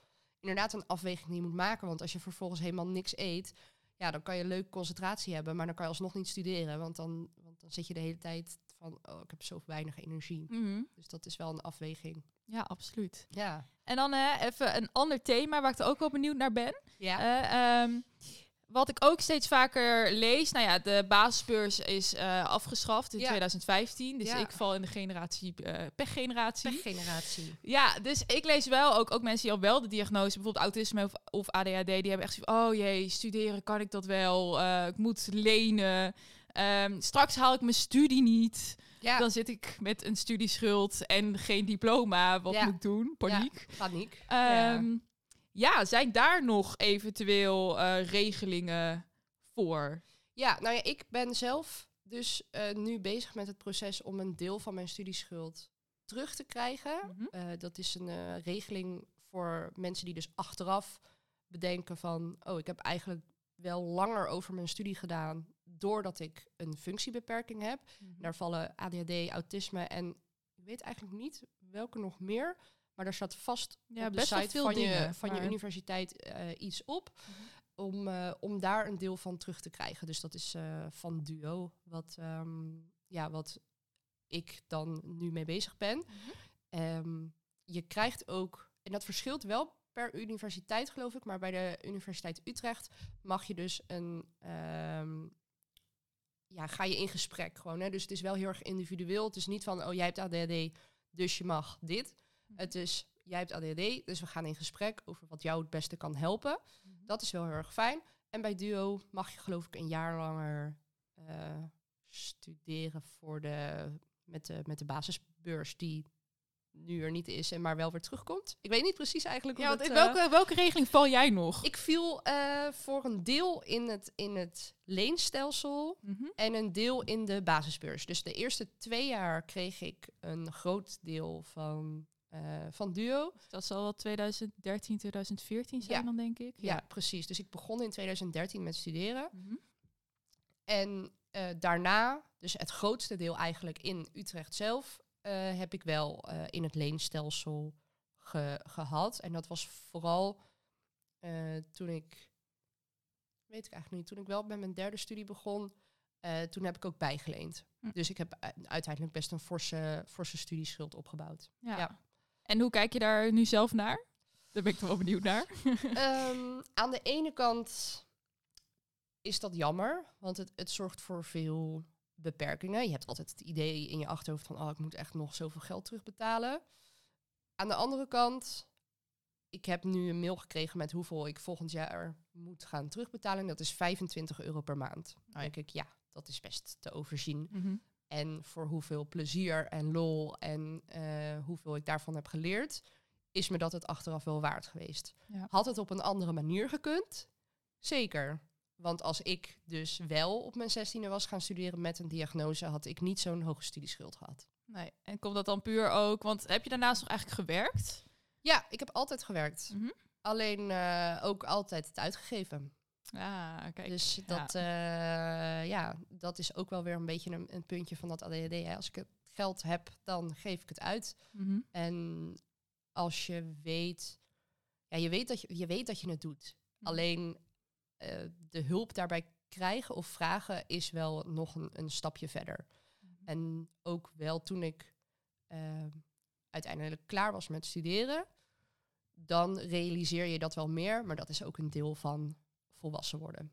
inderdaad een afweging die je moet maken. Want als je vervolgens helemaal niks eet, ja, dan kan je leuk concentratie hebben, maar dan kan je alsnog niet studeren. Want dan, want dan zit je de hele tijd van, oh, ik heb zo weinig energie. Mhm. Dus dat is wel een afweging. Ja, absoluut. Ja. En dan even een ander thema waar ik er ook wel benieuwd naar ben. Ja. Eh, ehm, wat ik ook steeds vaker lees, nou ja, de basisbeurs is eh, afgeschaft in Ja. 2015. Dus Ja. ik val in de generatie eh pechgeneratie. generatie. Ja, dus ik lees wel ook, ook mensen die al wel de diagnose, bijvoorbeeld autisme of, of ADHD, die hebben echt zoiets van, oh jee, studeren kan ik dat wel, ik moet lenen, Ehm, straks haal ik mijn studie niet, Ja, dan zit ik met een studieschuld en geen diploma, wat Ja. moet ik doen? Paniek. paniek. ja. Ehm, ja, zijn daar nog eventueel eh, regelingen voor? Ja, nou ja, ik ben zelf dus eh, nu bezig met het proces om een deel van mijn studieschuld terug te krijgen. Mhm. Eh, dat is een regeling voor mensen die dus achteraf bedenken van, oh, ik heb eigenlijk wel langer over mijn studie gedaan doordat ik een functiebeperking heb. Daar vallen ADHD, autisme en ik weet eigenlijk niet welke nog meer. Maar daar staat vast Ja, op de site veel van, je, van je universiteit eh, iets op. Mhm. Om, eh, om daar een deel van terug te krijgen. Dus dat is eh, van Duo, wat, ehm, ja, wat ik dan nu mee bezig ben. Mhm. Ehm, je krijgt ook, en dat verschilt wel per universiteit geloof ik, maar bij de Universiteit Utrecht mag je dus een, ehm, ja, ga je in gesprek gewoon. Hè? Dus het is wel heel erg individueel. Het is niet van, oh jij hebt ADHD, dus je mag dit. Mhm. Het is, jij hebt ADHD, dus we gaan in gesprek over wat jou het beste kan helpen. Mhm. Dat is wel heel erg fijn. En bij Duo mag je geloof ik een jaar langer eh, studeren voor de, met, de, met de basisbeurs die nu er niet is en maar wel weer terugkomt. Ik weet niet precies eigenlijk Ja, want in eh, welke, welke regeling val jij nog? Ik viel eh, voor een deel in het, in het leenstelsel Mhm. en een deel in de basisbeurs. Dus de eerste twee jaar kreeg ik een groot deel van, eh, van Duo. Dat zal wel 2013, 2014 zijn Ja. dan, denk ik. Ja. precies. Dus ik begon in 2013 met studeren. Mhm. En daarna, dus het grootste deel eigenlijk in Utrecht zelf, heb ik wel eh, in het leenstelsel ge- gehad. En dat was vooral eh, toen ik, weet ik eigenlijk niet, toen ik wel met mijn derde studie begon, eh, toen heb ik ook bijgeleend. Hm. Dus ik heb uiteindelijk best een forse, forse studieschuld opgebouwd. Ja. Ja. En hoe kijk je daar nu zelf naar? Daar ben ik toch wel benieuwd naar. <laughs> Ehm, aan de ene kant is dat jammer, want het, het zorgt voor veel beperkingen. Je hebt altijd het idee in je achterhoofd van, oh, ik moet echt nog zoveel geld terugbetalen. Aan de andere kant, ik heb nu een mail gekregen met hoeveel ik volgend jaar moet gaan terugbetalen. En dat is 25 euro per maand. Dan denk ik, ja, dat is best te overzien. Mhm. En voor hoeveel plezier en lol en eh, hoeveel ik daarvan heb geleerd, is me dat het achteraf wel waard geweest. Ja. Had het op een andere manier gekund? Zeker. Want als ik dus wel op mijn zestiende was gaan studeren met een diagnose, had ik niet zo'n hoge studieschuld gehad. Nee. En komt dat dan puur ook... Want heb je daarnaast nog eigenlijk gewerkt? Ja, ik heb altijd gewerkt. Mhm. Alleen eh, ook altijd het uitgegeven. Ah, kijk. dus ja. dat, eh, ja, dat is ook wel weer een beetje een, een puntje van dat ADHD. Hè. Als ik het geld heb, dan geef ik het uit. Mhm. En als je weet, ja, je weet dat je, je, weet dat je het doet. Mhm. Alleen de hulp daarbij krijgen of vragen is wel nog een, een stapje verder. Mhm. En ook wel toen ik eh, uiteindelijk klaar was met studeren, dan realiseer je dat wel meer, maar dat is ook een deel van volwassen worden.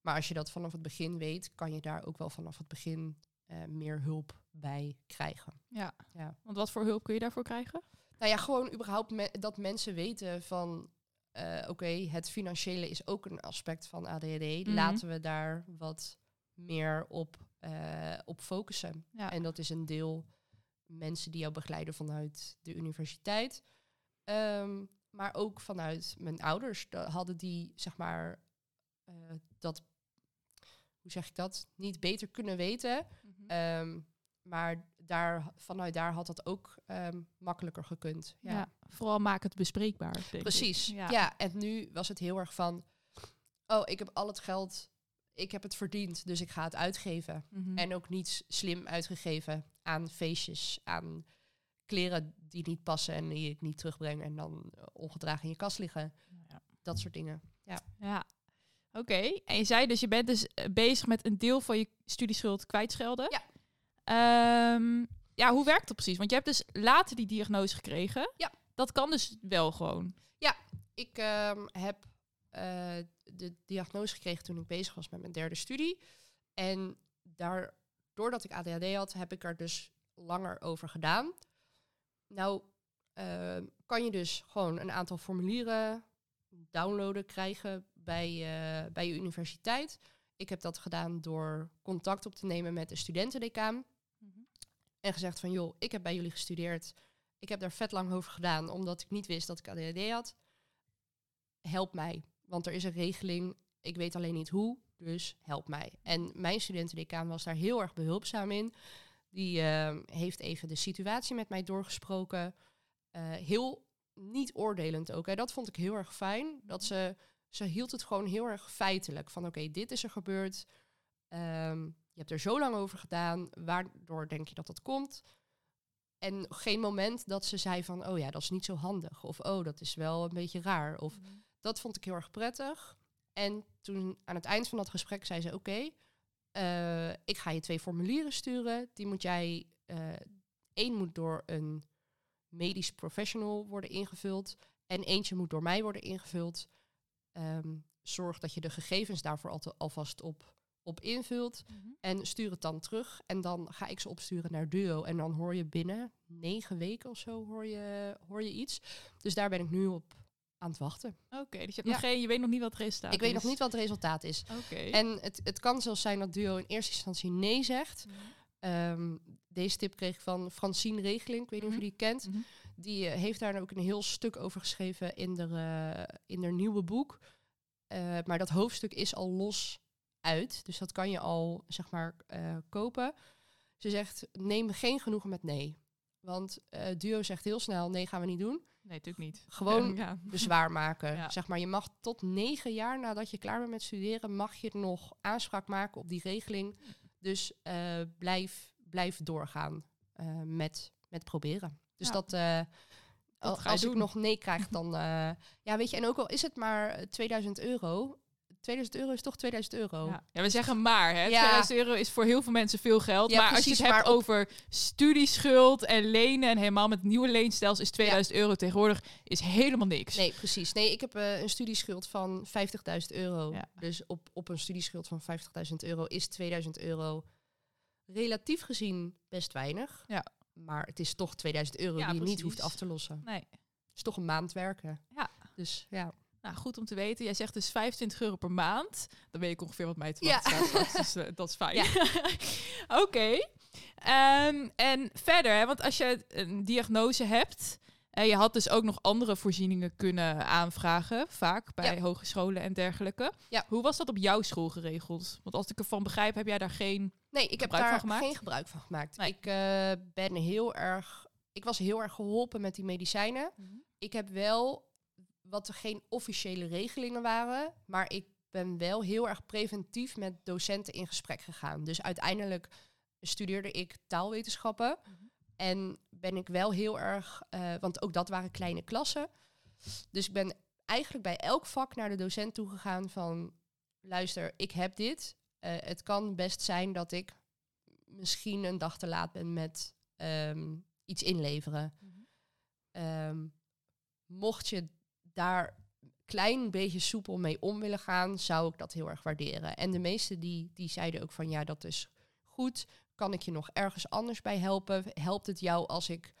Maar als je dat vanaf het begin weet, kan je daar ook wel vanaf het begin eh, meer hulp bij krijgen. Ja. Ja. Want wat voor hulp kun je daarvoor krijgen? Nou ja, gewoon überhaupt me- dat mensen weten van... eh, oké, het financiële is ook een aspect van ADHD. Mhm. Laten we daar wat meer op, eh, op focussen. Ja. En dat is een deel mensen die jou begeleiden vanuit de universiteit. Ehm, maar ook vanuit mijn ouders. Hadden die, zeg maar, eh, dat... Hoe zeg ik dat? Niet beter kunnen weten. Mhm. Ehm, maar daar, vanuit daar had dat ook ehm, makkelijker gekund. ja. Ja, Vooral maak het bespreekbaar, denk ik. precies. Ja. Ja. en nu was het heel erg van... Oh, ik heb al het geld, ik heb het verdiend, dus ik ga het uitgeven. Mhm. En ook niet slim uitgegeven aan feestjes, aan kleren die niet passen en die ik niet terugbreng en dan eh, ongedragen in je kast liggen. Ja. Dat soort dingen. Ja. Oké. En je zei dus, je bent dus eh, bezig met een deel van je studieschuld kwijtschelden. Ja. Ehm, ja, hoe werkt dat precies? Want je hebt dus later die diagnose gekregen. Ja. Dat kan dus wel gewoon. Ik ehm, heb eh, de diagnose gekregen toen ik bezig was met mijn derde studie. En daar, doordat ik ADHD had, heb ik er dus langer over gedaan. Nou, ehm, kan je dus gewoon een aantal formulieren downloaden, krijgen bij, eh, bij je universiteit. Ik heb dat gedaan door contact op te nemen met de studentendecaan. En gezegd van, joh, ik heb bij jullie gestudeerd. Ik heb daar vet lang over gedaan, omdat ik niet wist dat ik ADHD had. Help mij, want er is een regeling. Ik weet alleen niet hoe, dus help mij. En mijn studentendecaan was daar heel erg behulpzaam in. Die eh, heeft even de situatie met mij doorgesproken. Eh, heel niet oordelend ook. Hè. Dat vond ik heel erg fijn. Dat ze, ze hield het gewoon heel erg feitelijk. Van oké, dit is er gebeurd. Ehm, je hebt er zo lang over gedaan. Waardoor denk je dat dat komt? en geen moment dat ze zei van, oh ja, dat is niet zo handig. Of oh, dat is wel een beetje raar. Of dat vond ik heel erg prettig. En toen aan het eind van dat gesprek zei ze, oké, eh, ik ga je twee formulieren sturen. Die moet jij, één moet door een medisch professional worden ingevuld. En eentje moet door mij worden ingevuld. Ehm, zorg dat je de gegevens daarvoor al alvast op, op invult. Mhm. En stuur het dan terug. En dan ga ik ze opsturen naar Duo. En dan hoor je binnen negen weken of zo hoor je, hoor je iets. Dus daar ben ik nu op aan het wachten. Oké, dus je, hebt Ja. nog geen, je weet nog niet wat het resultaat ik weet is. nog niet wat het resultaat is. Oké. En het, het kan zelfs zijn dat Duo in eerste instantie nee zegt. Mhm. Ehm, deze tip kreeg ik van Francine Regeling. Ik weet niet of Mhm. je die kent. Die eh, heeft daar ook een heel stuk over geschreven in haar, in haar nieuwe boek. Eh, maar dat hoofdstuk is al los uit. Dus dat kan je al, zeg maar, eh, kopen. Ze zegt, neem geen genoegen met nee. Want eh, Duo zegt heel snel, nee gaan we niet doen. Nee, natuurlijk niet. Gewoon Ja. bezwaar maken. <laughs> Ja. Zeg maar, je mag tot negen jaar nadat je klaar bent met studeren, mag je nog aanspraak maken op die regeling. Dus eh, blijf, blijf doorgaan met, met proberen. Dus Ja. dat, als ik doen. nog nee krijg, dan ja, weet je, en ook al is het maar eh, 2000 euro. 2000 euro is toch 2000 euro. Ja. ja, we zeggen maar. Hè. Ja. 2000 euro is voor heel veel mensen veel geld. Ja, maar als je het hebt ook- over studieschuld en lenen... en helemaal met nieuwe leenstels is 2000 euro tegenwoordig is helemaal niks. Nee, precies. Nee, ik heb eh, een studieschuld van 50.000 euro. Ja. Dus op, op een studieschuld van 50.000 euro is 2000 euro relatief gezien best weinig. Ja. Maar het is toch 2000 euro Ja, die je niet hoeft af te lossen. Nee. Het is toch een maand werken. Ja. Dus ja. Nou, goed om te weten. Jij zegt dus 25 euro per maand. Dan weet ik ongeveer wat mij te Ja. wachten staat. Dus eh, dat is fijn. Ja. <laughs> Oké. Ehm, en verder, hè, want als je een diagnose hebt... en je had dus ook nog andere voorzieningen kunnen aanvragen, vaak bij Ja. hogescholen en dergelijke. Ja. Hoe was dat op jouw school geregeld? Want als ik ervan begrijp, heb jij daar geen... Nee, ik heb daar gemaakt? geen gebruik van gemaakt. Nee. Ik eh, ben heel erg. Ik was heel erg geholpen met die medicijnen. Ik heb wel wat er geen officiële regelingen waren, maar ik ben wel heel erg preventief met docenten in gesprek gegaan. Dus uiteindelijk studeerde ik taalwetenschappen Mhm. en ben ik wel heel erg, eh, want ook dat waren kleine klassen. Dus ik ben eigenlijk bij elk vak naar de docent toegegaan van, luister, ik heb dit. Eh, het kan best zijn dat ik misschien een dag te laat ben met ehm, iets inleveren. Ehm, mocht je daar klein beetje soepel mee om willen gaan, zou ik dat heel erg waarderen. En de meesten die, die zeiden ook van ja, dat is goed. Kan ik je nog ergens anders bij helpen? Helpt het jou als ik,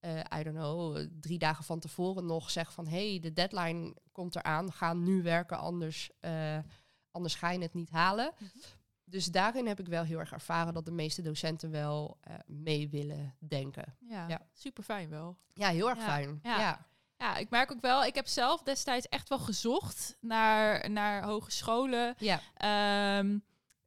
eh I don't know, drie dagen van tevoren nog zeg van hey, de deadline komt eraan, ga nu werken, anders, eh, anders ga je het niet halen. Dus daarin heb ik wel heel erg ervaren dat de meeste docenten wel eh, mee willen denken. Ja, Ja. super fijn wel. Ja, heel erg Ja, fijn. ja. ja. Ja, ik merk ook wel, ik heb zelf destijds echt wel gezocht naar, naar hogescholen. Ja. Ehm,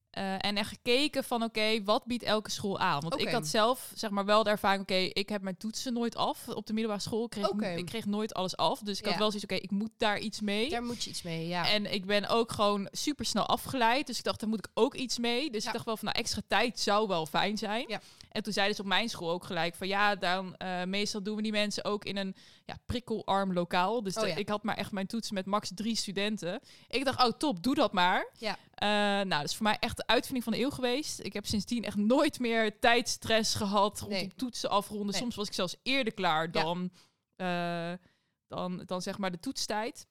eh, en echt gekeken van oké, wat biedt elke school aan? Want ik had zelf zeg maar wel de ervaring, oké, ik heb mijn toetsen nooit af op de middelbare school. Kreeg, ik kreeg nooit alles af. Dus ik had wel zoiets, oké, ik moet daar iets mee. Daar moet je iets mee, ja. En ik ben ook gewoon super snel afgeleid. Dus ik dacht, daar moet ik ook iets mee. Dus Ja. ik dacht wel van, nou, extra tijd zou wel fijn zijn. Ja. En toen zeiden ze op mijn school ook gelijk van, ja, dan eh, meestal doen we die mensen ook in een ja, prikkelarm lokaal. Dus Oh, de- ik had maar echt mijn toetsen met max drie studenten. Ik dacht, oh top, doe dat maar. Ja. Eh, nou, dat is voor mij echt de uitvinding van de eeuw geweest. Ik heb sindsdien echt nooit meer tijdstress gehad rondom Nee. toetsen afronden. Nee. Soms was ik zelfs eerder klaar Ja. dan, eh, dan, dan zeg maar de toetstijd.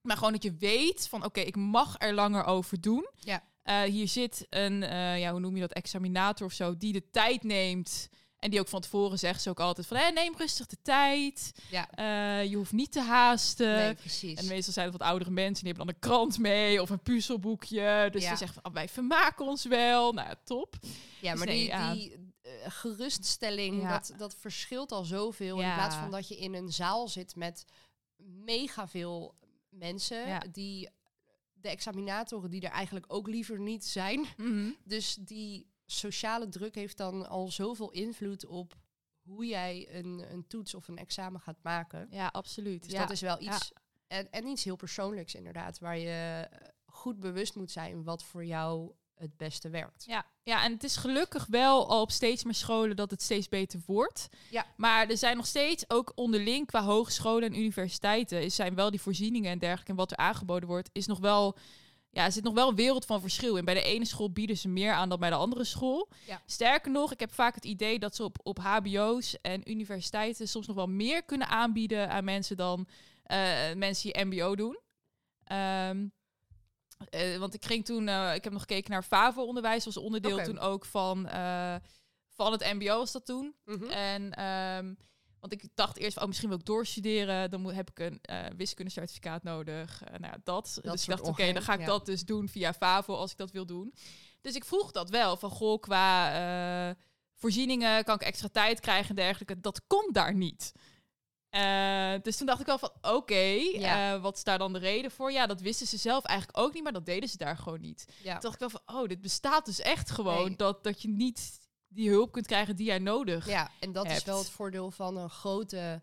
Maar gewoon dat je weet van oké, ik mag er langer over doen. Ja. Eh, hier zit een, eh, ja, hoe noem je dat, examinator of zo, die de tijd neemt. En die ook van tevoren zegt ze ook altijd van, hé, neem rustig de tijd. Ja. Eh, je hoeft niet te haasten. nee, precies. En meestal zijn het wat oudere mensen, die hebben dan een krant mee of een puzzelboekje. Dus Ja. ze zeggen van, oh, wij vermaken ons wel. Nou, top. ja, maar nee, die, ja. die eh, geruststelling, dat, dat verschilt al zoveel. In plaats van dat je in een zaal zit met mega veel mensen die de examinatoren die er eigenlijk ook liever niet zijn. Mhm. Dus die sociale druk heeft dan al zoveel invloed op hoe jij een, een toets of een examen gaat maken. Ja, absoluut. Dus ja. dat is wel ja. iets. En, en iets heel persoonlijks inderdaad, waar je eh, goed bewust moet zijn wat voor jou het beste werkt. Ja, ja, en het is gelukkig wel al op steeds meer scholen dat het steeds beter wordt. Ja. Maar er zijn nog steeds ook onderling qua hogescholen en universiteiten is, zijn wel die voorzieningen en dergelijke en wat er aangeboden wordt, is nog wel ja, er zit nog wel een wereld van verschil in. Bij de ene school bieden ze meer aan dan bij de andere school. Ja. Sterker nog, ik heb vaak het idee dat ze op, op HBO's en universiteiten soms nog wel meer kunnen aanbieden aan mensen dan eh, mensen die MBO doen. Ehm, eh, want ik ging toen, eh, ik heb nog gekeken naar FAVO-onderwijs, was onderdeel toen ook van, van het MBO, was dat toen. Mhm. En ehm, want ik dacht eerst, van, oh, misschien wil ik doorstuderen. Dan moet, heb ik een eh wiskundecertificaat nodig. Eh, nou ja, dat. dus ik dacht, oké, dan ga ik ja. dat dus doen via Favo als ik dat wil doen. Dus ik vroeg dat wel. Van, goh, qua eh, voorzieningen kan ik extra tijd krijgen en dergelijke. Dat komt daar niet. Dus toen dacht ik wel van, oké, Ja. wat is daar dan de reden voor? Ja, dat wisten ze zelf eigenlijk ook niet, maar dat deden ze daar gewoon niet. Toen dacht ik wel van, oh, dit bestaat dus echt gewoon. Nee. Dat, dat je niet die hulp kunt krijgen die jij nodig ja, en dat is hebt. wel het voordeel van een grote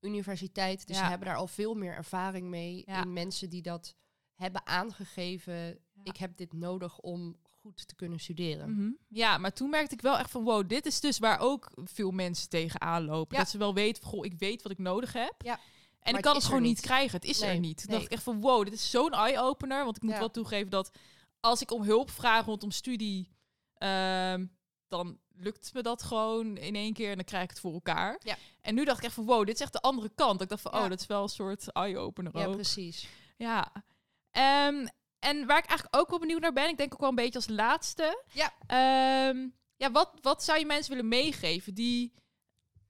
universiteit. Dus Ja. ze hebben daar al veel meer ervaring mee. Ja. In mensen die dat hebben aangegeven. Ik heb dit nodig om goed te kunnen studeren. Mhm. Ja, maar toen merkte ik wel echt van, wow, dit is dus waar ook veel mensen tegenaan lopen. Dat ze wel weten, goh, ik weet wat ik nodig heb. Ja. En Maar ik kan het gewoon niet krijgen. Het is er niet. Toen nee. dacht ik echt van, wow, dit is zo'n eye-opener. Want ik moet wel toegeven dat als ik om hulp vraag rondom studie, ehm, dan lukt me dat gewoon in één keer en dan krijg ik het voor elkaar. Ja. En nu dacht ik echt van, wow, dit is echt de andere kant. Ik dacht van, Ja. oh, dat is wel een soort eye-opener Ja, ook. precies. Ja. Ehm, en waar ik eigenlijk ook wel benieuwd naar ben, ik denk ook wel een beetje als laatste. Ja. Ehm, ja, wat, wat zou je mensen willen meegeven die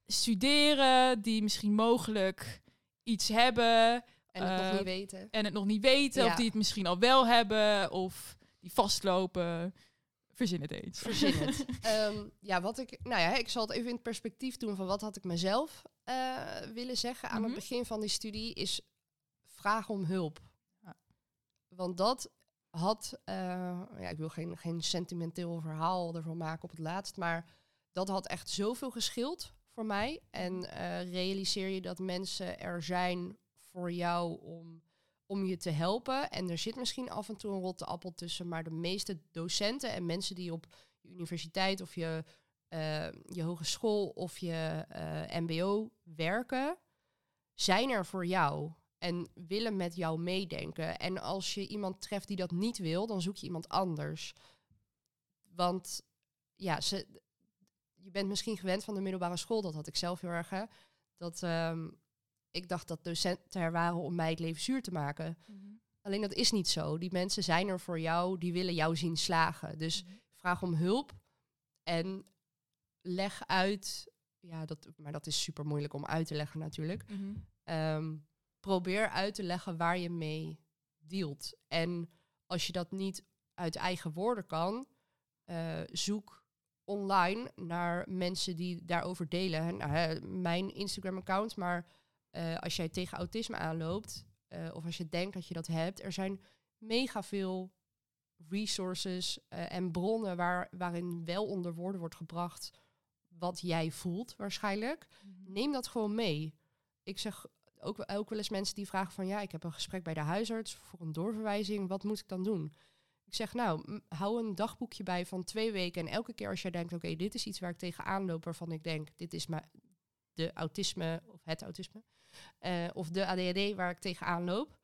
studeren, die misschien mogelijk iets hebben En het nog Eh, niet weten. en het nog niet weten, Ja. of die het misschien al wel hebben, of die vastlopen? Verzin het eens. Verzin het. <laughs> Ehm, ja, wat ik, nou ja, ik zal het even in het perspectief doen van wat had ik mezelf eh, willen zeggen aan Mhm. het begin van die studie is vraag om hulp. Ja. Want dat had, eh, ja, ik wil geen, geen sentimenteel verhaal ervan maken op het laatst, maar dat had echt zoveel geschild voor mij. En eh, realiseer je dat mensen er zijn voor jou om, om je te helpen. En er zit misschien af en toe een rotte appel tussen, maar de meeste docenten en mensen die op je universiteit of je, eh, je hogeschool of je eh, MBO werken, zijn er voor jou en willen met jou meedenken. En als je iemand treft die dat niet wil, dan zoek je iemand anders. Want ja, ze, je bent misschien gewend van de middelbare school, dat had ik zelf heel erg. Dat ehm, ik dacht dat docenten er waren om mij het leven zuur te maken. Alleen dat is niet zo. Die mensen zijn er voor jou, die willen jou zien slagen. Dus vraag om hulp en leg uit. Ja, dat, maar dat is super moeilijk om uit te leggen natuurlijk. Mhm. Ehm, probeer uit te leggen waar je mee dealt. En als je dat niet uit eigen woorden kan, eh, zoek online naar mensen die daarover delen. Nou, hè, mijn Instagram-account, maar eh, als jij tegen autisme aanloopt, eh, of als je denkt dat je dat hebt, er zijn mega veel resources eh, en bronnen waar, waarin wel onder woorden wordt gebracht wat jij voelt waarschijnlijk. Neem dat gewoon mee. Ik zeg ook, ook wel eens mensen die vragen van ja, ik heb een gesprek bij de huisarts voor een doorverwijzing, wat moet ik dan doen? Ik zeg nou, hou een dagboekje bij van twee weken en elke keer als jij denkt, oké, dit is iets waar ik tegenaan loop, waarvan ik denk, dit is maar de autisme of het autisme, eh, of de ADHD waar ik tegenaan loop,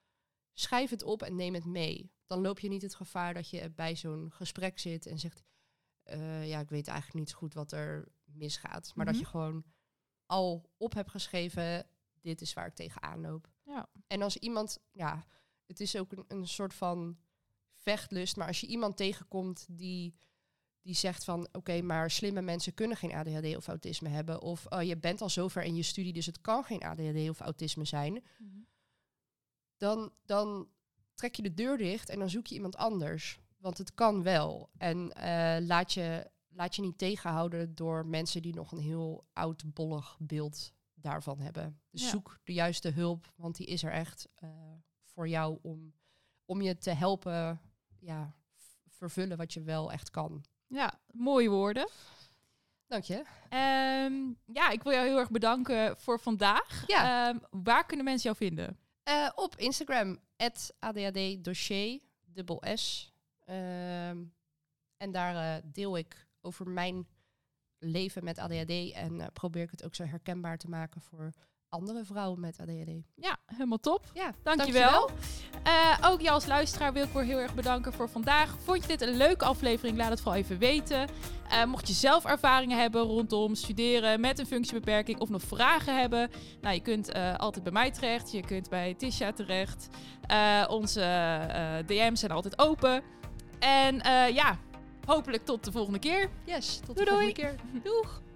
schrijf het op en neem het mee. Dan loop je niet het gevaar dat je bij zo'n gesprek zit en zegt, eh, ja, ik weet eigenlijk niet zo goed wat er misgaat, maar Mhm. dat je gewoon al op hebt geschreven, dit is waar ik tegenaan loop. Ja. En als iemand, ja, het is ook een, een soort van vechtlust, maar als je iemand tegenkomt die, die zegt van, oké, maar slimme mensen kunnen geen ADHD of autisme hebben, of oh, je bent al zover in je studie, dus het kan geen ADHD of autisme zijn, dan, dan trek je de deur dicht en dan zoek je iemand anders. Want het kan wel. En eh, laat, je, laat je niet tegenhouden door mensen die nog een heel oudbollig beeld daarvan hebben. Dus Ja. zoek de juiste hulp, want die is er echt eh, voor jou om, om je te helpen ja, vervullen wat je wel echt kan. Ja, mooie woorden. Dank je. Ehm, ja, ik wil jou heel erg bedanken voor vandaag. Ja. Ehm, waar kunnen mensen jou vinden? Eh, op Instagram, ADHD dossier, dubbel S. Ehm, En daar eh, deel ik over mijn leven met ADHD en eh, probeer ik het ook zo herkenbaar te maken voor andere vrouwen met ADHD. Ja, helemaal top. Ja, Dankjewel. Eh ook jou als luisteraar wil ik weer heel erg bedanken voor vandaag. Vond je dit een leuke aflevering? Laat het vooral even weten. Eh, mocht je zelf ervaringen hebben rondom studeren met een functiebeperking of nog vragen hebben, nou, je kunt eh, altijd bij mij terecht. Je kunt bij Tisha terecht. Onze DM's zijn altijd open. En ja, hopelijk tot de volgende keer. Yes, tot Doei, de volgende doei. keer. Doeg! <laughs>